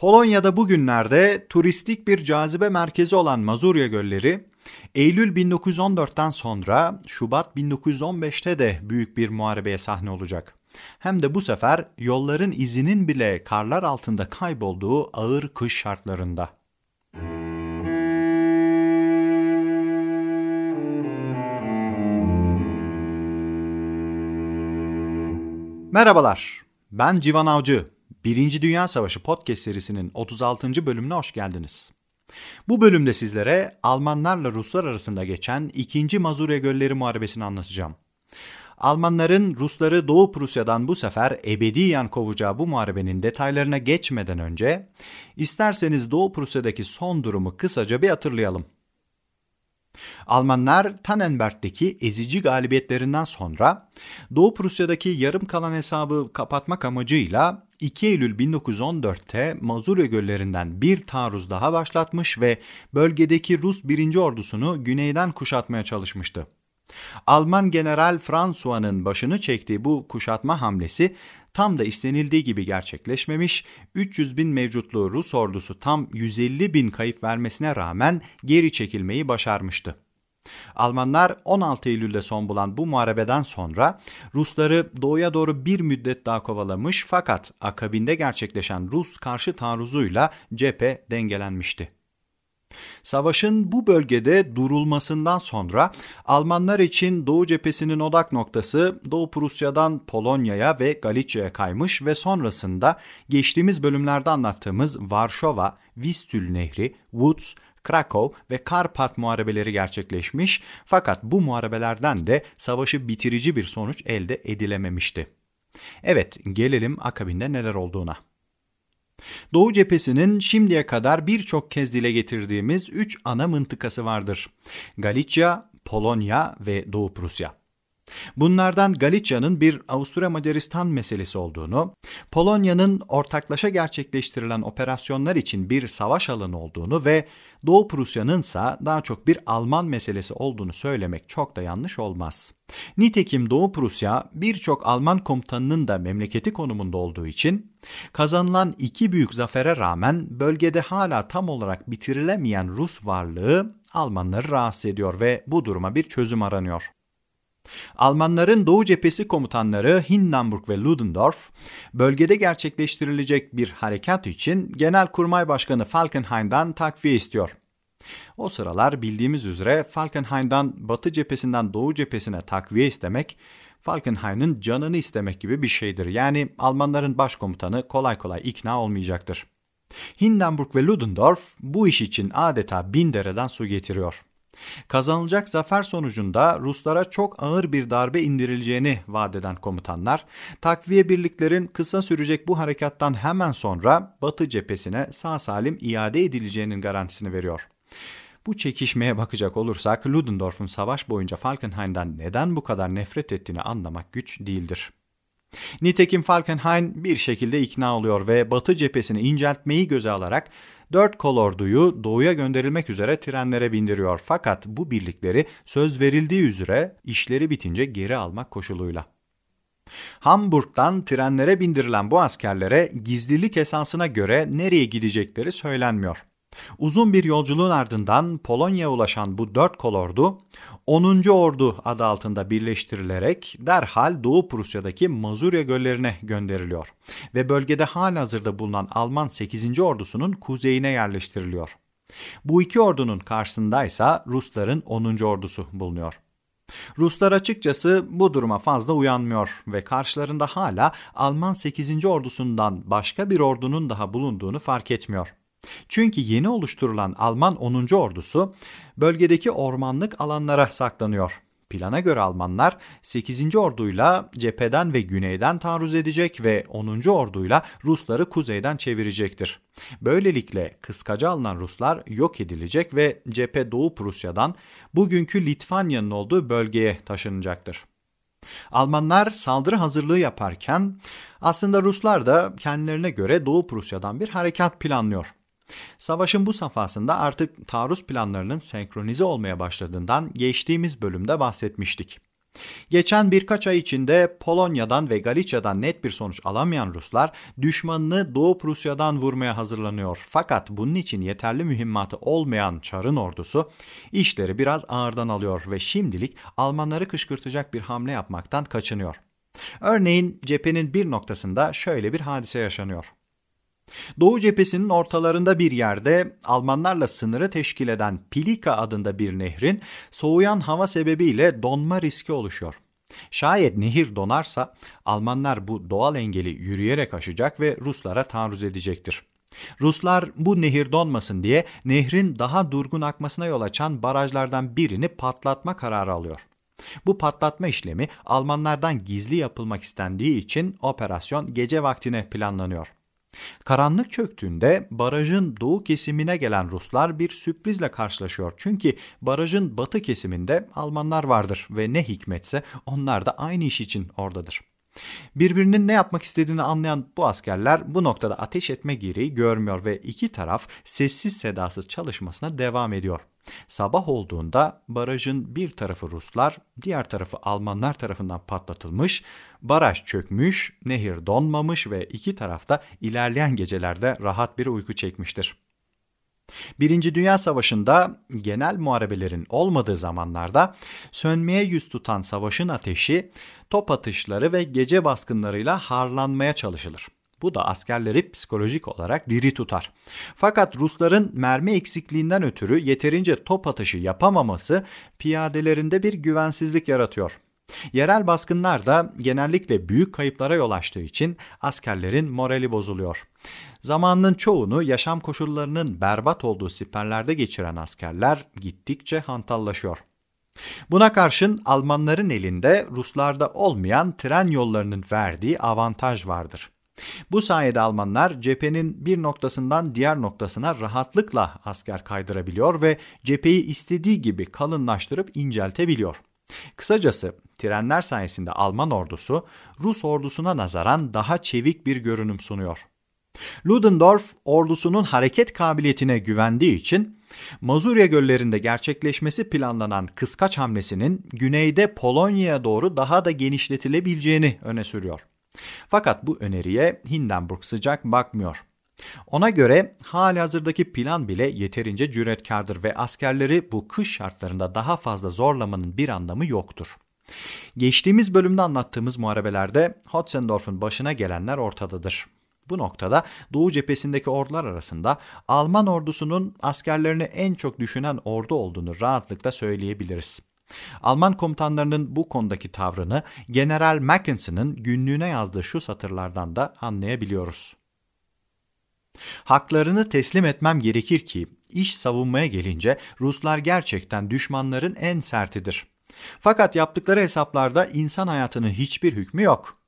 Polonya'da bugünlerde turistik bir cazibe merkezi olan Mazurya Gölleri, Eylül 1914'ten sonra Şubat 1915'te de büyük bir muharebeye sahne olacak. Hem de bu sefer yolların izinin bile karlar altında kaybolduğu ağır kış şartlarında. Merhabalar, ben Civan Avcı. Birinci Dünya Savaşı podcast serisinin 36. bölümüne hoş geldiniz. Bu bölümde sizlere Almanlarla Ruslar arasında geçen 2. Mazurya Gölleri Muharebesi'ni anlatacağım. Almanların Rusları Doğu Prusya'dan bu sefer ebediyen kovacağı bu muharebenin detaylarına geçmeden önce isterseniz Doğu Prusya'daki son durumu kısaca bir hatırlayalım. Almanlar Tannenberg'deki ezici galibiyetlerinden sonra Doğu Prusya'daki yarım kalan hesabı kapatmak amacıyla 2 Eylül 1914'te Mazurya göllerinden bir taarruz daha başlatmış ve bölgedeki Rus 1. ordusunu güneyden kuşatmaya çalışmıştı. Alman General François'nın başını çektiği bu kuşatma hamlesi tam da istenildiği gibi gerçekleşmemiş, 300 bin mevcutlu Rus ordusu tam 150 bin kayıp vermesine rağmen geri çekilmeyi başarmıştı. Almanlar 16 Eylül'de son bulan bu muharebeden sonra Rusları doğuya doğru bir müddet daha kovalamış fakat akabinde gerçekleşen Rus karşı taarruzuyla cephe dengelenmişti. Savaşın bu bölgede durulmasından sonra Almanlar için Doğu cephesinin odak noktası Doğu Prusya'dan Polonya'ya ve Galicia'ya kaymış ve sonrasında geçtiğimiz bölümlerde anlattığımız Varşova, Vistül Nehri, Woods, Krakow ve Karpat muharebeleri gerçekleşmiş fakat bu muharebelerden de savaşı bitirici bir sonuç elde edilememişti. Evet, gelelim akabinde neler olduğuna. Doğu cephesinin şimdiye kadar birçok kez dile getirdiğimiz üç ana mıntıkası vardır. Galicia, Polonya ve Doğu Prusya. Bunlardan Galicia'nın bir Avusturya Macaristan meselesi olduğunu, Polonya'nın ortaklaşa gerçekleştirilen operasyonlar için bir savaş alanı olduğunu ve Doğu Prusya'nın ise daha çok bir Alman meselesi olduğunu söylemek çok da yanlış olmaz. Nitekim Doğu Prusya birçok Alman komutanının da memleketi konumunda olduğu için kazanılan iki büyük zafere rağmen bölgede hala tam olarak bitirilemeyen Rus varlığı Almanları rahatsız ediyor ve bu duruma bir çözüm aranıyor. Almanların Doğu Cephesi komutanları Hindenburg ve Ludendorff, bölgede gerçekleştirilecek bir harekat için Genelkurmay Başkanı Falkenhayn'dan takviye istiyor. O sıralar bildiğimiz üzere Falkenhayn'dan Batı cephesinden Doğu cephesine takviye istemek, Falkenhayn'ın canını istemek gibi bir şeydir. Yani Almanların başkomutanı kolay kolay ikna olmayacaktır. Hindenburg ve Ludendorff bu iş için adeta bin dereden su getiriyor. Kazanılacak zafer sonucunda Ruslara çok ağır bir darbe indirileceğini vaat eden komutanlar, takviye birliklerin kısa sürecek bu harekattan hemen sonra Batı cephesine sağ salim iade edileceğinin garantisini veriyor. Bu çekişmeye bakacak olursak Ludendorff'un savaş boyunca Falkenhayn'dan neden bu kadar nefret ettiğini anlamak güç değildir. Nitekim Falkenhayn bir şekilde ikna oluyor ve Batı cephesini inceltmeyi göze alarak dört kolorduyu doğuya gönderilmek üzere trenlere bindiriyor. Fakat bu birlikleri söz verildiği üzere işleri bitince geri almak koşuluyla. Hamburg'dan trenlere bindirilen bu askerlere gizlilik esasına göre nereye gidecekleri söylenmiyor. Uzun bir yolculuğun ardından Polonya'ya ulaşan bu dört kolordu 10. Ordu adı altında birleştirilerek derhal Doğu Prusya'daki Mazurya göllerine gönderiliyor ve bölgede halihazırda bulunan Alman 8. ordusunun kuzeyine yerleştiriliyor. Bu iki ordunun karşısındaysa Rusların 10. ordusu bulunuyor. Ruslar açıkçası bu duruma fazla uyanmıyor ve karşılarında hala Alman 8. ordusundan başka bir ordunun daha bulunduğunu fark etmiyor. Çünkü yeni oluşturulan Alman 10. ordusu bölgedeki ormanlık alanlara saklanıyor. Plana göre Almanlar 8. orduyla cepheden ve güneyden taarruz edecek ve 10. orduyla Rusları kuzeyden çevirecektir. Böylelikle kıskaca alınan Ruslar yok edilecek ve cephe Doğu Prusya'dan bugünkü Litvanya'nın olduğu bölgeye taşınacaktır. Almanlar saldırı hazırlığı yaparken aslında Ruslar da kendilerine göre Doğu Prusya'dan bir harekat planlıyor. Savaşın bu safhasında artık taarruz planlarının senkronize olmaya başladığından geçtiğimiz bölümde bahsetmiştik. Geçen birkaç ay içinde Polonya'dan ve Galicia'dan net bir sonuç alamayan Ruslar düşmanını Doğu Prusya'dan vurmaya hazırlanıyor. Fakat bunun için yeterli mühimmatı olmayan Çar'ın ordusu işleri biraz ağırdan alıyor ve şimdilik Almanları kışkırtacak bir hamle yapmaktan kaçınıyor. Örneğin cephenin bir noktasında şöyle bir hadise yaşanıyor. Doğu cephesinin ortalarında bir yerde Almanlarla sınırı teşkil eden Pilika adında bir nehrin soğuyan hava sebebiyle donma riski oluşuyor. Şayet nehir donarsa Almanlar bu doğal engeli yürüyerek aşacak ve Ruslara taarruz edecektir. Ruslar bu nehir donmasın diye nehrin daha durgun akmasına yol açan barajlardan birini patlatma kararı alıyor. Bu patlatma işlemi Almanlardan gizli yapılmak istendiği için operasyon gece vaktine planlanıyor. Karanlık çöktüğünde barajın doğu kesimine gelen Ruslar bir sürprizle karşılaşıyor. Çünkü barajın batı kesiminde Almanlar vardır ve ne hikmetse onlar da aynı iş için oradadır. Birbirinin ne yapmak istediğini anlayan bu askerler bu noktada ateş etme gereği görmüyor ve iki taraf sessiz sedasız çalışmasına devam ediyor. Sabah olduğunda barajın bir tarafı Ruslar, diğer tarafı Almanlar tarafından patlatılmış, baraj çökmüş, nehir donmamış ve iki tarafta ilerleyen gecelerde rahat bir uyku çekmiştir. Birinci Dünya Savaşı'nda genel muharebelerin olmadığı zamanlarda sönmeye yüz tutan savaşın ateşi top atışları ve gece baskınlarıyla harlanmaya çalışılır. Bu da askerleri psikolojik olarak diri tutar. Fakat Rusların mermi eksikliğinden ötürü yeterince top atışı yapamaması piyadelerinde bir güvensizlik yaratıyor. Yerel baskınlar da genellikle büyük kayıplara yol açtığı için askerlerin morali bozuluyor. Zamanının çoğunu yaşam koşullarının berbat olduğu siperlerde geçiren askerler gittikçe hantallaşıyor. Buna karşın Almanların elinde Ruslarda olmayan tren yollarının verdiği avantaj vardır. Bu sayede Almanlar cephenin bir noktasından diğer noktasına rahatlıkla asker kaydırabiliyor ve cepheyi istediği gibi kalınlaştırıp inceltebiliyor. Kısacası trenler sayesinde Alman ordusu Rus ordusuna nazaran daha çevik bir görünüm sunuyor. Ludendorff ordusunun hareket kabiliyetine güvendiği için Mazurya göllerinde gerçekleşmesi planlanan kıskaç hamlesinin güneyde Polonya'ya doğru daha da genişletilebileceğini öne sürüyor. Fakat bu öneriye Hindenburg sıcak bakmıyor. Ona göre hali hazırdaki plan bile yeterince cüretkardır ve askerleri bu kış şartlarında daha fazla zorlamanın bir anlamı yoktur. Geçtiğimiz bölümde anlattığımız muharebelerde Hotzendorf'un başına gelenler ortadadır. Bu noktada Doğu cephesindeki ordular arasında Alman ordusunun askerlerini en çok düşünen ordu olduğunu rahatlıkla söyleyebiliriz. Alman komutanlarının bu konudaki tavrını General Mackinson'ın günlüğüne yazdığı şu satırlardan da anlayabiliyoruz. Haklarını teslim etmem gerekir ki iş savunmaya gelince Ruslar gerçekten düşmanların en sertidir. Fakat yaptıkları hesaplarda insan hayatının hiçbir hükmü yok.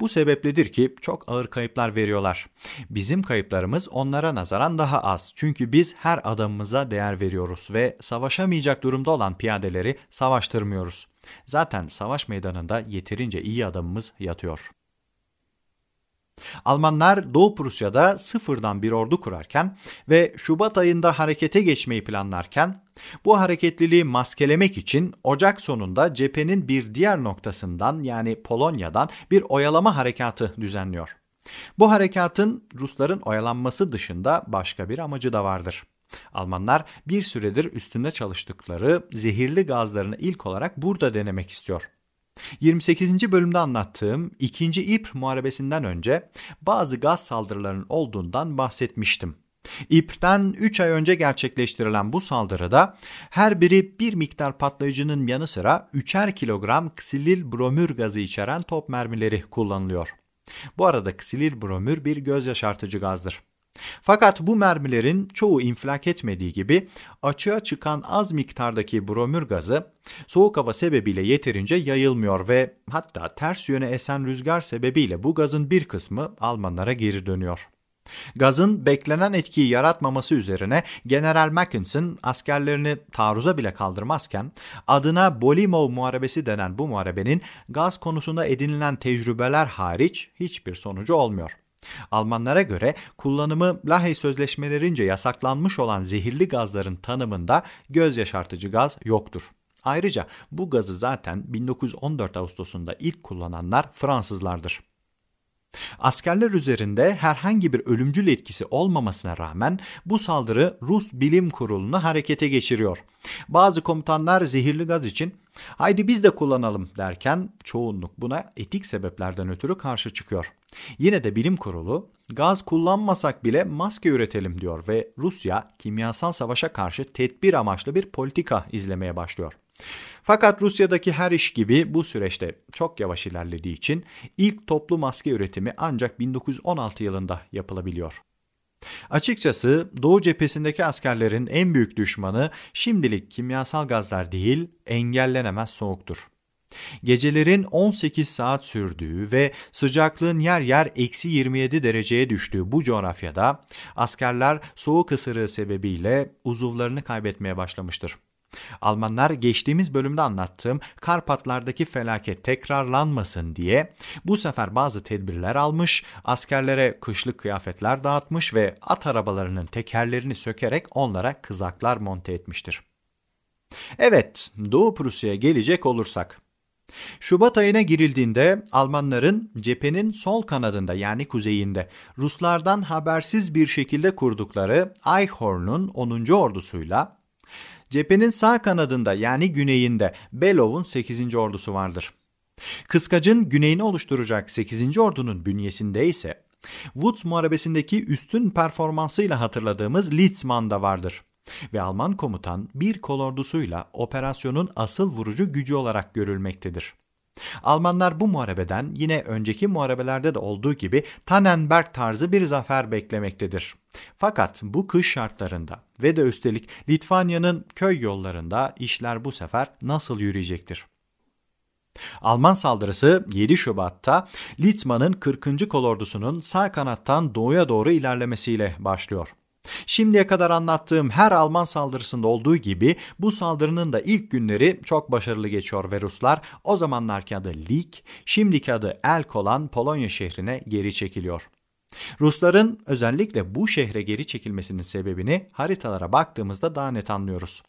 Bu sebepledir ki çok ağır kayıplar veriyorlar. Bizim kayıplarımız onlara nazaran daha az. Çünkü biz her adamımıza değer veriyoruz ve savaşamayacak durumda olan piyadeleri savaştırmıyoruz. Zaten savaş meydanında yeterince iyi adamımız yatıyor. Almanlar Doğu Prusya'da sıfırdan bir ordu kurarken ve Şubat ayında harekete geçmeyi planlarken bu hareketliliği maskelemek için Ocak sonunda cephenin bir diğer noktasından yani Polonya'dan bir oyalama harekatı düzenliyor. Bu harekatın Rusların oyalanması dışında başka bir amacı da vardır. Almanlar bir süredir üstünde çalıştıkları zehirli gazlarını ilk olarak burada denemek istiyor. 28. bölümde anlattığım ikinci İp muharebesinden önce bazı gaz saldırılarının olduğundan bahsetmiştim. İP'ten 3 ay önce gerçekleştirilen bu saldırıda her biri bir miktar patlayıcının yanı sıra 3'er kilogram ksilil bromür gazı içeren top mermileri kullanılıyor. Bu arada ksilil bromür bir göz yaşartıcı gazdır. Fakat bu mermilerin çoğu infilak etmediği gibi açığa çıkan az miktardaki bromür gazı soğuk hava sebebiyle yeterince yayılmıyor ve hatta ters yöne esen rüzgar sebebiyle bu gazın bir kısmı Almanlara geri dönüyor. Gazın beklenen etkiyi yaratmaması üzerine General Mackinson askerlerini taarruza bile kaldırmazken adına Bolimov Muharebesi denen bu muharebenin gaz konusunda edinilen tecrübeler hariç hiçbir sonucu olmuyor. Almanlara göre kullanımı Lahey sözleşmelerince yasaklanmış olan zehirli gazların tanımında göz yaşartıcı gaz yoktur. Ayrıca bu gazı zaten 1914 Ağustos'unda ilk kullananlar Fransızlardır. Askerler üzerinde herhangi bir ölümcül etkisi olmamasına rağmen bu saldırı Rus Bilim Kurulu'nu harekete geçiriyor. Bazı komutanlar zehirli gaz için haydi biz de kullanalım derken çoğunluk buna etik sebeplerden ötürü karşı çıkıyor. Yine de bilim kurulu gaz kullanmasak bile maske üretelim diyor ve Rusya kimyasal savaşa karşı tedbir amaçlı bir politika izlemeye başlıyor. Fakat Rusya'daki her iş gibi bu süreçte çok yavaş ilerlediği için ilk toplu maske üretimi ancak 1916 yılında yapılabiliyor. Açıkçası Doğu cephesindeki askerlerin en büyük düşmanı şimdilik kimyasal gazlar değil, engellenemez soğuktur. Gecelerin 18 saat sürdüğü ve sıcaklığın yer yer eksi 27 dereceye düştüğü bu coğrafyada askerler soğuk ısırığı sebebiyle uzuvlarını kaybetmeye başlamıştır. Almanlar geçtiğimiz bölümde anlattığım Karpatlardaki felaket tekrarlanmasın diye bu sefer bazı tedbirler almış, askerlere kışlık kıyafetler dağıtmış ve at arabalarının tekerlerini sökerek onlara kızaklar monte etmiştir. Evet, Doğu Prusya'ya gelecek olursak. Şubat ayına girildiğinde Almanların cephenin sol kanadında yani kuzeyinde Ruslardan habersiz bir şekilde kurdukları Eichhorn'un 10. ordusuyla Cephenin sağ kanadında yani güneyinde Belov'un 8. ordusu vardır. Kıskacın güneyini oluşturacak 8. ordunun bünyesinde ise Woods Muharebesi'ndeki üstün performansıyla hatırladığımız Litzmann da vardır. Ve Alman komutan bir kol ordusuyla operasyonun asıl vurucu gücü olarak görülmektedir. Almanlar bu muharebeden yine önceki muharebelerde de olduğu gibi Tannenberg tarzı bir zafer beklemektedir. Fakat bu kış şartlarında ve de üstelik Litvanya'nın köy yollarında işler bu sefer nasıl yürüyecektir? Alman saldırısı 7 Şubat'ta Litzmann'ın 40. kolordusunun sağ kanattan doğuya doğru ilerlemesiyle başlıyor. Şimdiye kadar anlattığım her Alman saldırısında olduğu gibi bu saldırının da ilk günleri çok başarılı geçiyor ve Ruslar o zamanlarki adı Lig, şimdiki adı Elk olan Polonya şehrine geri çekiliyor. Rusların özellikle bu şehre geri çekilmesinin sebebini haritalara baktığımızda daha net anlıyoruz.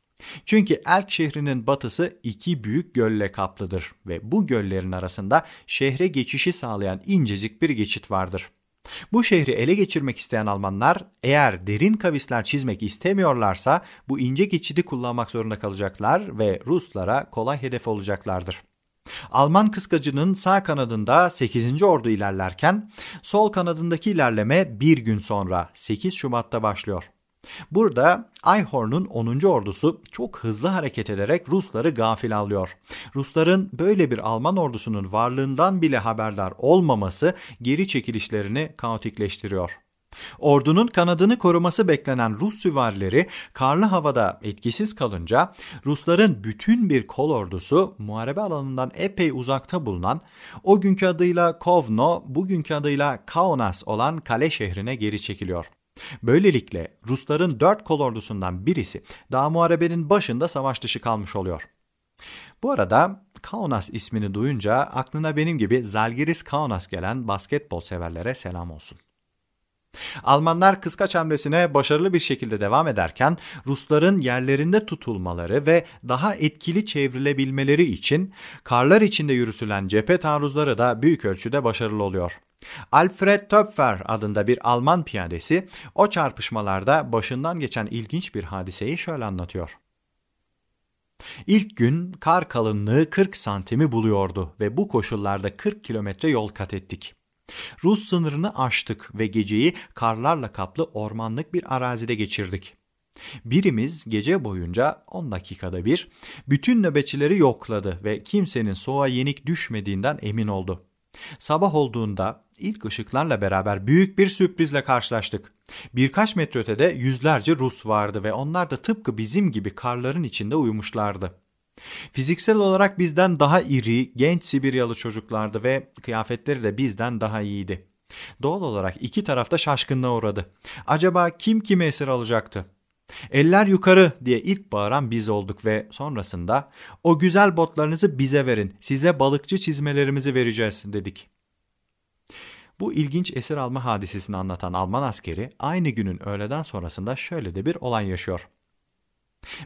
Çünkü Elk şehrinin batısı iki büyük gölle kaplıdır ve bu göllerin arasında şehre geçişi sağlayan incecik bir geçit vardır. Bu şehri ele geçirmek isteyen Almanlar eğer derin kavisler çizmek istemiyorlarsa bu ince geçidi kullanmak zorunda kalacaklar ve Ruslara kolay hedef olacaklardır. Alman kıskacının sağ kanadında 8. ordu ilerlerken sol kanadındaki ilerleme bir gün sonra 8 Şubat'ta başlıyor. Burada Ayhorn'un 10. ordusu çok hızlı hareket ederek Rusları gafil alıyor. Rusların böyle bir Alman ordusunun varlığından bile haberdar olmaması geri çekilişlerini kaotikleştiriyor. Ordunun kanadını koruması beklenen Rus süvarileri karlı havada etkisiz kalınca Rusların bütün bir kol ordusu muharebe alanından epey uzakta bulunan o günkü adıyla Kovno, bugünkü adıyla Kaunas olan kale şehrine geri çekiliyor. Böylelikle Rusların dört kol ordusundan birisi daha muharebenin başında savaş dışı kalmış oluyor. Bu arada Kaunas ismini duyunca aklına benim gibi Zalgiris Kaunas gelen basketbol severlere selam olsun. Almanlar kıskaç hamlesine başarılı bir şekilde devam ederken Rusların yerlerinde tutulmaları ve daha etkili çevrilebilmeleri için karlar içinde yürütülen cephe taarruzları da büyük ölçüde başarılı oluyor. Alfred Töpfer adında bir Alman piyadesi o çarpışmalarda başından geçen ilginç bir hadiseyi şöyle anlatıyor. İlk gün kar kalınlığı 40 santimi buluyordu ve bu koşullarda 40 kilometre yol kat ettik. Rus sınırını aştık ve geceyi karlarla kaplı ormanlık bir arazide geçirdik. Birimiz gece boyunca 10 dakikada bir bütün nöbetçileri yokladı ve kimsenin soğuğa yenik düşmediğinden emin oldu. Sabah olduğunda ilk ışıklarla beraber büyük bir sürprizle karşılaştık. Birkaç metre ötede yüzlerce Rus vardı ve onlar da tıpkı bizim gibi karların içinde uyumuşlardı. Fiziksel olarak bizden daha iri, genç Sibiryalı çocuklardı ve kıyafetleri de bizden daha iyiydi. Doğal olarak iki tarafta şaşkınlığa uğradı. Acaba kim kimi esir alacaktı? Eller yukarı diye ilk bağıran biz olduk ve sonrasında o güzel botlarınızı bize verin, size balıkçı çizmelerimizi vereceğiz dedik. Bu ilginç esir alma hadisesini anlatan Alman askeri aynı günün öğleden sonrasında şöyle de bir olay yaşıyor.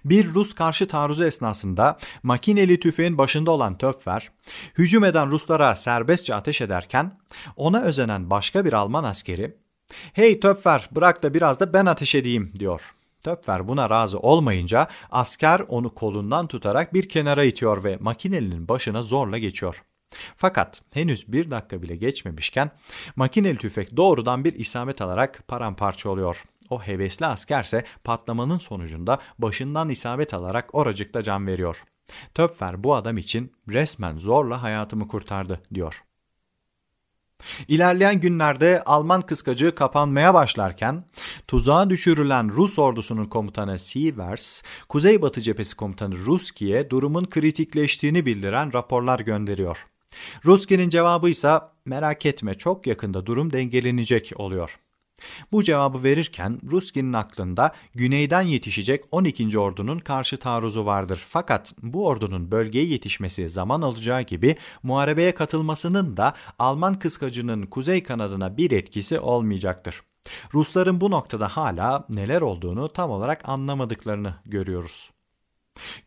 Bir Rus karşı taarruzu esnasında makineli tüfeğin başında olan Töpfer, hücum eden Ruslara serbestçe ateş ederken ona özenen başka bir Alman askeri, ''Hey Töpfer bırak da biraz da ben ateş edeyim.'' diyor. Töpfer buna razı olmayınca asker onu kolundan tutarak bir kenara itiyor ve makinelinin başına zorla geçiyor. Fakat henüz bir dakika bile geçmemişken makineli tüfek doğrudan bir isabet alarak paramparça oluyor. O hevesli askerse patlamanın sonucunda başından isabet alarak oracıkta can veriyor. Töpfer bu adam için resmen zorla hayatımı kurtardı diyor. İlerleyen günlerde Alman kıskacı kapanmaya başlarken tuzağa düşürülen Rus ordusunun komutanı Sievers, Kuzeybatı Cephesi komutanı Ruski'ye durumun kritikleştiğini bildiren raporlar gönderiyor. Ruski'nin cevabı ise merak etme çok yakında durum dengelenecek oluyor. Bu cevabı verirken Ruski'nin aklında güneyden yetişecek 12. ordunun karşı taarruzu vardır. Fakat bu ordunun bölgeye yetişmesi zaman alacağı gibi muharebeye katılmasının da Alman kıskacının kuzey kanadına bir etkisi olmayacaktır. Rusların bu noktada hala neler olduğunu tam olarak anlamadıklarını görüyoruz.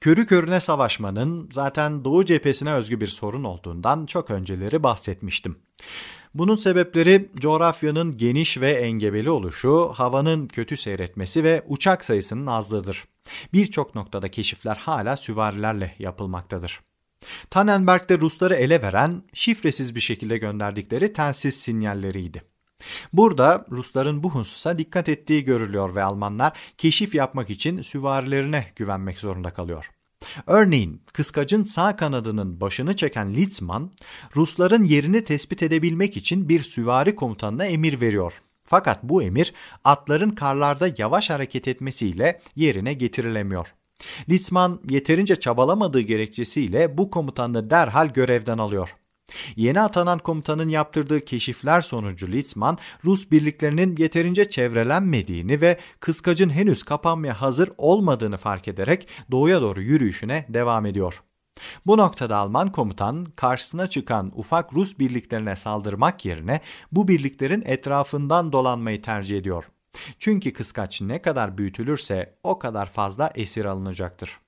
Körü körüne savaşmanın zaten Doğu cephesine özgü bir sorun olduğundan çok önceleri bahsetmiştim. Bunun sebepleri coğrafyanın geniş ve engebeli oluşu, havanın kötü seyretmesi ve uçak sayısının azlığıdır. Birçok noktada keşifler hala süvarilerle yapılmaktadır. Tannenberg'de Rusları ele veren, şifresiz bir şekilde gönderdikleri telsiz sinyalleriydi. Burada Rusların bu hususa dikkat ettiği görülüyor ve Almanlar keşif yapmak için süvarilerine güvenmek zorunda kalıyor. Örneğin kıskacın sağ kanadının başını çeken Litzman, Rusların yerini tespit edebilmek için bir süvari komutanına emir veriyor. Fakat bu emir atların karlarda yavaş hareket etmesiyle yerine getirilemiyor. Litzman yeterince çabalamadığı gerekçesiyle bu komutanı derhal görevden alıyor. Yeni atanan komutanın yaptırdığı keşifler sonucu Litzman, Rus birliklerinin yeterince çevrelenmediğini ve kıskacın henüz kapanmaya hazır olmadığını fark ederek doğuya doğru yürüyüşüne devam ediyor. Bu noktada Alman komutan karşısına çıkan ufak Rus birliklerine saldırmak yerine bu birliklerin etrafından dolanmayı tercih ediyor. Çünkü kıskaç ne kadar büyütülürse o kadar fazla esir alınacaktır.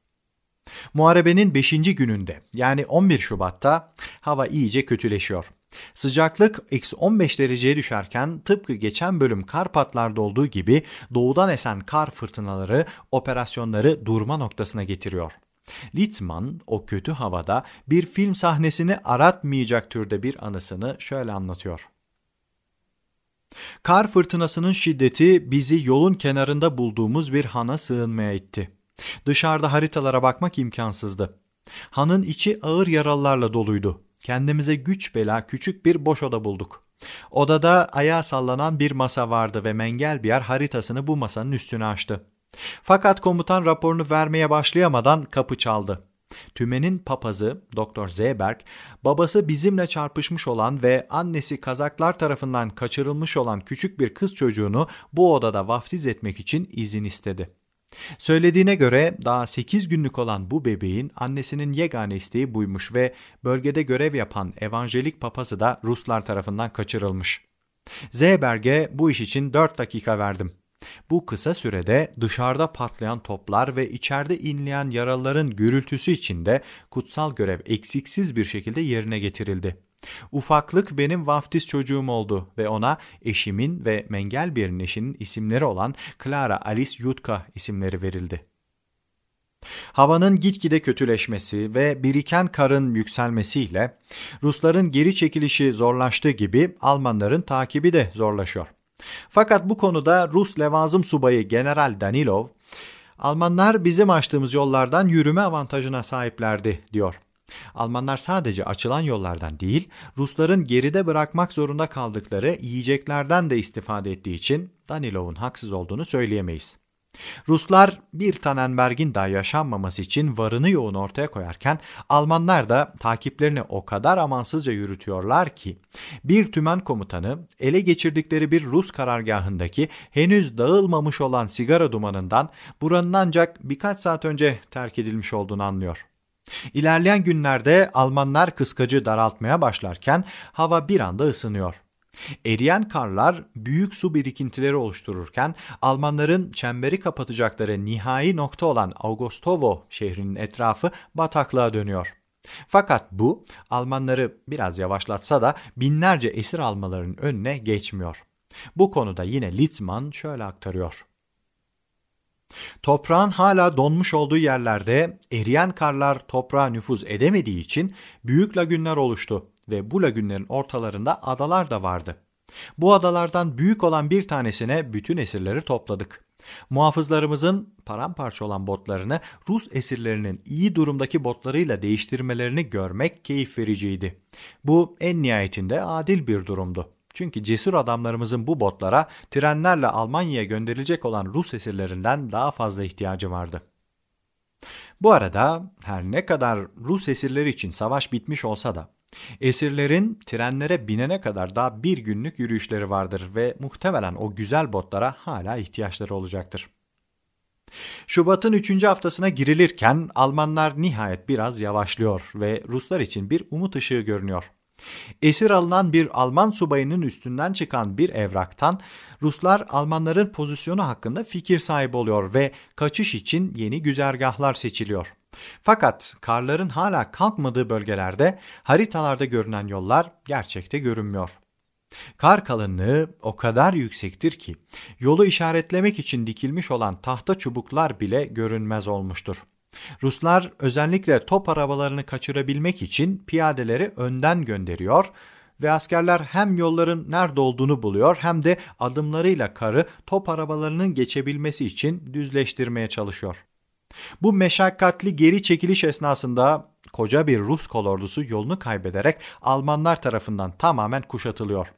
Muharebenin 5. gününde yani 11 Şubat'ta hava iyice kötüleşiyor. Sıcaklık eksi 15 dereceye düşerken tıpkı geçen bölüm Karpatlar'da olduğu gibi doğudan esen kar fırtınaları operasyonları durma noktasına getiriyor. Litzman o kötü havada bir film sahnesini aratmayacak türde bir anısını şöyle anlatıyor. Kar fırtınasının şiddeti bizi yolun kenarında bulduğumuz bir hana sığınmaya itti. Dışarıda haritalara bakmak imkansızdı. Hanın içi ağır yaralılarla doluydu. Kendimize güç bela küçük bir boş oda bulduk. Odada ayağa sallanan bir masa vardı ve Mengel bir yer haritasını bu masanın üstüne açtı. Fakat komutan raporunu vermeye başlayamadan kapı çaldı. Tümenin papazı Doktor Zeberg, babası bizimle çarpışmış olan ve annesi kazaklar tarafından kaçırılmış olan küçük bir kız çocuğunu bu odada vaftiz etmek için izin istedi. Söylediğine göre daha 8 günlük olan bu bebeğin annesinin yegane isteği buymuş ve bölgede görev yapan evangelik papazı da Ruslar tarafından kaçırılmış. Zeberg'e bu iş için 4 dakika verdim. Bu kısa sürede dışarıda patlayan toplar ve içeride inleyen yaralıların gürültüsü içinde kutsal görev eksiksiz bir şekilde yerine getirildi. Ufaklık benim vaftiz çocuğum oldu ve ona eşimin ve Mengel bir eşinin isimleri olan Clara Alice Yutka isimleri verildi. Havanın gitgide kötüleşmesi ve biriken karın yükselmesiyle Rusların geri çekilişi zorlaştığı gibi Almanların takibi de zorlaşıyor. Fakat bu konuda Rus levazım subayı General Danilov, Almanlar bizim açtığımız yollardan yürüme avantajına sahiplerdi diyor. Almanlar sadece açılan yollardan değil, Rusların geride bırakmak zorunda kaldıkları yiyeceklerden de istifade ettiği için Danilov'un haksız olduğunu söyleyemeyiz. Ruslar bir Tannenberg'in daha yaşanmaması için varını yoğun ortaya koyarken Almanlar da takiplerini o kadar amansızca yürütüyorlar ki bir tümen komutanı ele geçirdikleri bir Rus karargahındaki henüz dağılmamış olan sigara dumanından buranın ancak birkaç saat önce terk edilmiş olduğunu anlıyor. İlerleyen günlerde Almanlar kıskacı daraltmaya başlarken hava bir anda ısınıyor. Eriyen karlar büyük su birikintileri oluştururken Almanların çemberi kapatacakları nihai nokta olan Augustovo şehrinin etrafı bataklığa dönüyor. Fakat bu Almanları biraz yavaşlatsa da binlerce esir almalarının önüne geçmiyor. Bu konuda yine Litzman şöyle aktarıyor. Toprağın hala donmuş olduğu yerlerde eriyen karlar toprağa nüfuz edemediği için büyük lagünler oluştu ve bu lagünlerin ortalarında adalar da vardı. Bu adalardan büyük olan bir tanesine bütün esirleri topladık. Muhafızlarımızın paramparça olan botlarını Rus esirlerinin iyi durumdaki botlarıyla değiştirmelerini görmek keyif vericiydi. Bu en nihayetinde adil bir durumdu. Çünkü cesur adamlarımızın bu botlara trenlerle Almanya'ya gönderilecek olan Rus esirlerinden daha fazla ihtiyacı vardı. Bu arada her ne kadar Rus esirleri için savaş bitmiş olsa da esirlerin trenlere binene kadar daha bir günlük yürüyüşleri vardır ve muhtemelen o güzel botlara hala ihtiyaçları olacaktır. Şubat'ın 3. haftasına girilirken Almanlar nihayet biraz yavaşlıyor ve Ruslar için bir umut ışığı görünüyor. Esir alınan bir Alman subayının üstünden çıkan bir evraktan Ruslar Almanların pozisyonu hakkında fikir sahibi oluyor ve kaçış için yeni güzergahlar seçiliyor. Fakat karların hala kalkmadığı bölgelerde haritalarda görünen yollar gerçekte görünmüyor. Kar kalınlığı o kadar yüksektir ki yolu işaretlemek için dikilmiş olan tahta çubuklar bile görünmez olmuştur. Ruslar özellikle top arabalarını kaçırabilmek için piyadeleri önden gönderiyor ve askerler hem yolların nerede olduğunu buluyor hem de adımlarıyla karı top arabalarının geçebilmesi için düzleştirmeye çalışıyor. Bu meşakkatli geri çekiliş esnasında koca bir Rus kolordusu yolunu kaybederek Almanlar tarafından tamamen kuşatılıyor.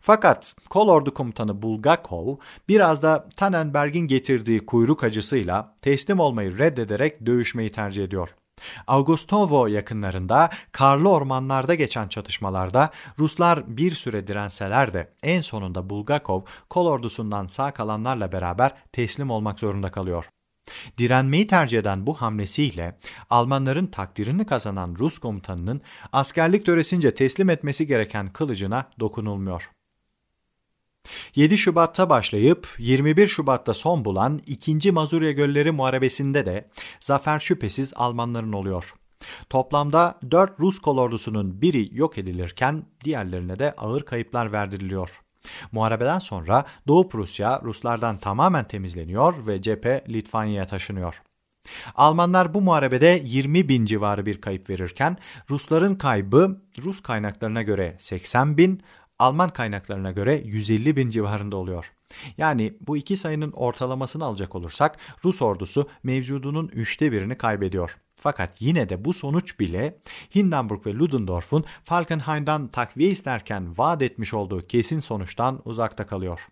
Fakat kolordu komutanı Bulgakov biraz da Tannenberg'in getirdiği kuyruk acısıyla teslim olmayı reddederek dövüşmeyi tercih ediyor. Augustovo yakınlarında karlı ormanlarda geçen çatışmalarda Ruslar bir süre direnseler de en sonunda Bulgakov kol ordusundan sağ kalanlarla beraber teslim olmak zorunda kalıyor. Direnmeyi tercih eden bu hamlesiyle Almanların takdirini kazanan Rus komutanının askerlik töresince teslim etmesi gereken kılıcına dokunulmuyor. 7 Şubat'ta başlayıp 21 Şubat'ta son bulan 2. Mazurya Gölleri Muharebesi'nde de zafer şüphesiz Almanların oluyor. Toplamda 4 Rus kolordusunun biri yok edilirken diğerlerine de ağır kayıplar verdiriliyor. Muharebeden sonra Doğu Prusya Ruslardan tamamen temizleniyor ve cephe Litvanya'ya taşınıyor. Almanlar bu muharebede 20 bin civarı bir kayıp verirken Rusların kaybı Rus kaynaklarına göre 80 bin, Alman kaynaklarına göre 150 bin civarında oluyor. Yani bu iki sayının ortalamasını alacak olursak Rus ordusu mevcudunun üçte birini kaybediyor. Fakat yine de bu sonuç bile Hindenburg ve Ludendorff'un Falkenhayn'dan takviye isterken vaat etmiş olduğu kesin sonuçtan uzakta kalıyor.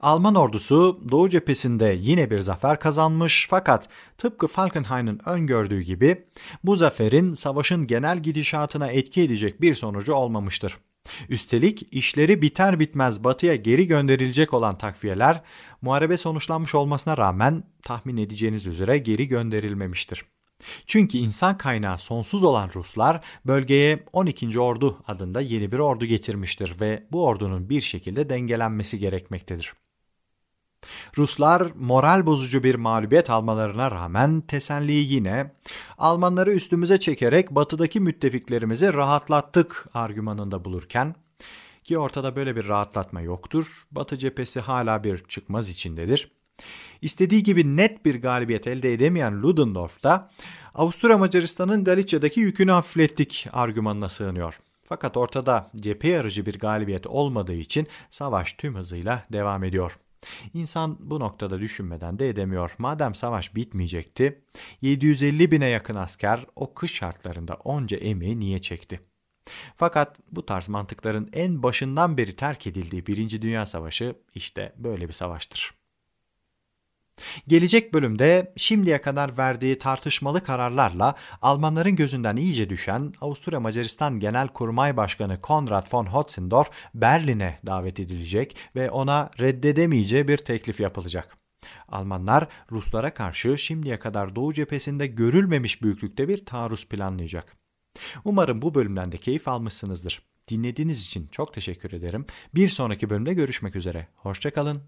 Alman ordusu Doğu cephesinde yine bir zafer kazanmış fakat tıpkı Falkenhayn'ın öngördüğü gibi bu zaferin savaşın genel gidişatına etki edecek bir sonucu olmamıştır. Üstelik işleri biter bitmez batıya geri gönderilecek olan takviyeler muharebe sonuçlanmış olmasına rağmen tahmin edeceğiniz üzere geri gönderilmemiştir. Çünkü insan kaynağı sonsuz olan Ruslar bölgeye 12. Ordu adında yeni bir ordu getirmiştir ve bu ordunun bir şekilde dengelenmesi gerekmektedir. Ruslar moral bozucu bir mağlubiyet almalarına rağmen teselliyi yine Almanları üstümüze çekerek batıdaki müttefiklerimizi rahatlattık argümanında bulurken ki ortada böyle bir rahatlatma yoktur. Batı cephesi hala bir çıkmaz içindedir. İstediği gibi net bir galibiyet elde edemeyen Ludendorff da Avusturya Macaristan'ın Galicia'daki yükünü hafiflettik argümanına sığınıyor. Fakat ortada cephe yarıcı bir galibiyet olmadığı için savaş tüm hızıyla devam ediyor. İnsan bu noktada düşünmeden de edemiyor. Madem savaş bitmeyecekti, 750 bine yakın asker o kış şartlarında onca emeği niye çekti? Fakat bu tarz mantıkların en başından beri terk edildiği Birinci Dünya Savaşı işte böyle bir savaştır. Gelecek bölümde şimdiye kadar verdiği tartışmalı kararlarla Almanların gözünden iyice düşen Avusturya Macaristan Genelkurmay Başkanı Konrad von Hotzendorf Berlin'e davet edilecek ve ona reddedemeyeceği bir teklif yapılacak. Almanlar Ruslara karşı şimdiye kadar Doğu cephesinde görülmemiş büyüklükte bir taarruz planlayacak. Umarım bu bölümden de keyif almışsınızdır. Dinlediğiniz için çok teşekkür ederim. Bir sonraki bölümde görüşmek üzere. Hoşçakalın.